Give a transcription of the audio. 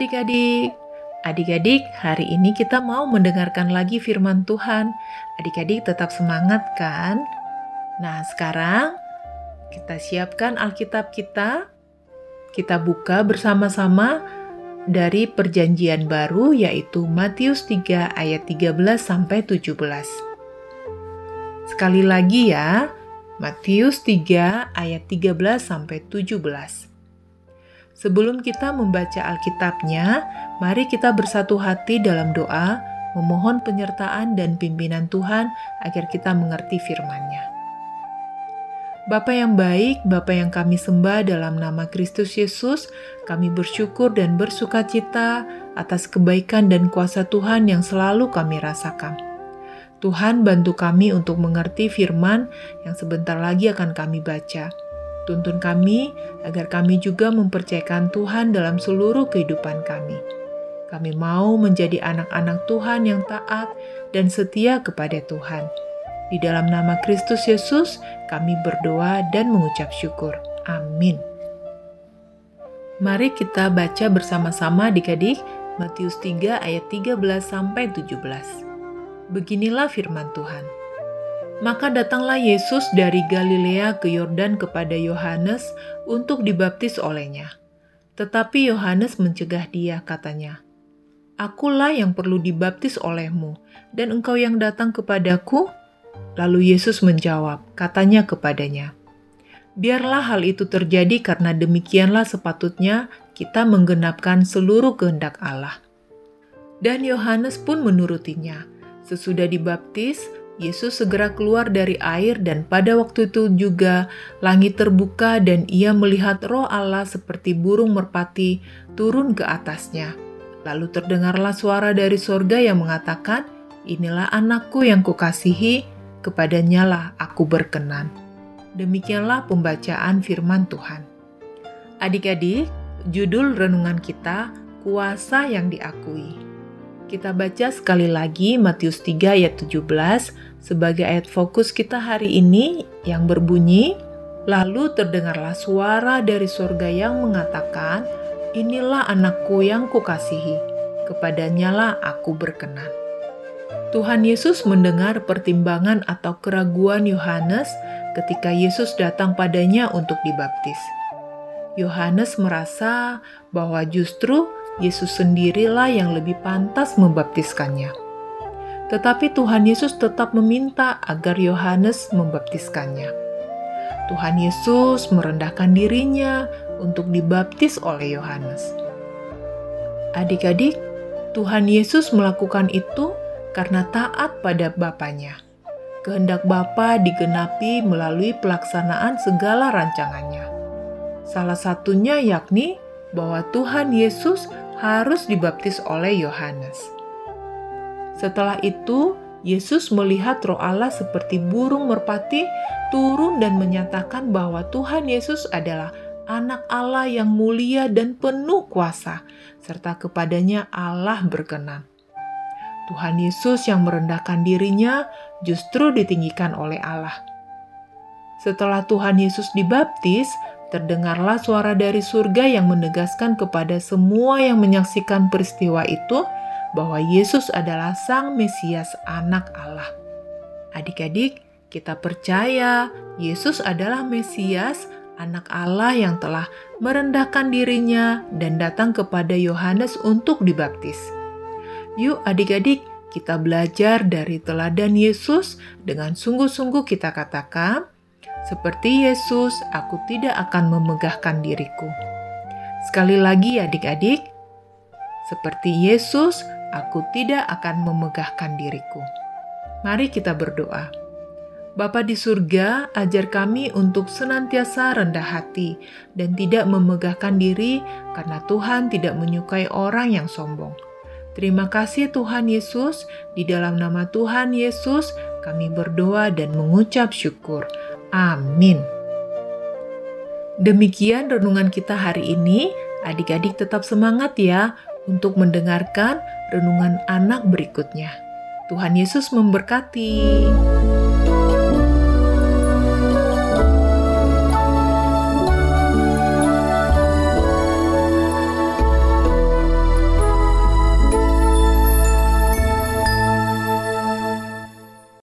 Adik-adik. Adik-adik, hari ini kita mau mendengarkan lagi firman Tuhan. Adik-adik tetap semangat kan? Nah, sekarang kita siapkan Alkitab kita. Kita buka bersama-sama dari perjanjian baru yaitu Matius 3 ayat 13 sampai 17. Sekali lagi ya, Matius 3 ayat 13 sampai 17. Sebelum kita membaca Alkitabnya, mari kita bersatu hati dalam doa, memohon penyertaan dan pimpinan Tuhan agar kita mengerti firman-Nya. Bapa yang baik, Bapa yang kami sembah dalam nama Kristus Yesus, kami bersyukur dan bersuka cita atas kebaikan dan kuasa Tuhan yang selalu kami rasakan. Tuhan bantu kami untuk mengerti firman yang sebentar lagi akan kami baca Tuntun kami agar kami juga mempercayakan Tuhan dalam seluruh kehidupan kami. Kami mau menjadi anak-anak Tuhan yang taat dan setia kepada Tuhan. Di dalam nama Kristus Yesus, kami berdoa dan mengucap syukur. Amin. Mari kita baca bersama-sama adik-adik Matius 3 ayat 13 sampai 17. Beginilah firman Tuhan. Maka datanglah Yesus dari Galilea ke Yordan kepada Yohanes untuk dibaptis olehnya. Tetapi Yohanes mencegah dia, katanya, Akulah yang perlu dibaptis olehmu, dan engkau yang datang kepadaku? Lalu Yesus menjawab, katanya kepadanya, Biarlah hal itu terjadi karena demikianlah sepatutnya kita menggenapkan seluruh kehendak Allah. Dan Yohanes pun menurutinya. Sesudah dibaptis, Yesus segera keluar dari air dan pada waktu itu juga langit terbuka dan ia melihat roh Allah seperti burung merpati turun ke atasnya. Lalu terdengarlah suara dari sorga yang mengatakan, Inilah anakku yang kukasihi, kepadanya lah aku berkenan. Demikianlah pembacaan firman Tuhan. Adik-adik, judul renungan kita, Kuasa yang Diakui. Kita baca sekali lagi Matius 3 ayat 17 sebagai ayat fokus kita hari ini yang berbunyi, Lalu terdengarlah suara dari surga yang mengatakan, Inilah anakku yang kukasihi, kepadanya lah aku berkenan. Tuhan Yesus mendengar pertimbangan atau keraguan Yohanes ketika Yesus datang padanya untuk dibaptis. Yohanes merasa bahwa justru Yesus sendirilah yang lebih pantas membaptiskannya. Tetapi Tuhan Yesus tetap meminta agar Yohanes membaptiskannya. Tuhan Yesus merendahkan dirinya untuk dibaptis oleh Yohanes. Adik-adik, Tuhan Yesus melakukan itu karena taat pada Bapaknya. Kehendak Bapa digenapi melalui pelaksanaan segala rancangannya. Salah satunya yakni bahwa Tuhan Yesus harus dibaptis oleh Yohanes. Setelah itu, Yesus melihat roh Allah seperti burung merpati turun dan menyatakan bahwa Tuhan Yesus adalah anak Allah yang mulia dan penuh kuasa, serta kepadanya Allah berkenan. Tuhan Yesus yang merendahkan dirinya justru ditinggikan oleh Allah. Setelah Tuhan Yesus dibaptis, terdengarlah suara dari surga yang menegaskan kepada semua yang menyaksikan peristiwa itu bahwa Yesus adalah Sang Mesias, Anak Allah. Adik-adik, kita percaya Yesus adalah Mesias, Anak Allah yang telah merendahkan dirinya dan datang kepada Yohanes untuk dibaptis. Yuk, adik-adik, kita belajar dari teladan Yesus dengan sungguh-sungguh kita katakan, seperti Yesus, aku tidak akan memegahkan diriku. Sekali lagi adik-adik, seperti Yesus, aku tidak akan memegahkan diriku. Mari kita berdoa. Bapa di surga, ajar kami untuk senantiasa rendah hati dan tidak memegahkan diri karena Tuhan tidak menyukai orang yang sombong. Terima kasih Tuhan Yesus, di dalam nama Tuhan Yesus kami berdoa dan mengucap syukur. Amin. Demikian renungan kita hari ini. Adik-adik tetap semangat ya untuk mendengarkan renungan anak berikutnya. Tuhan Yesus memberkati.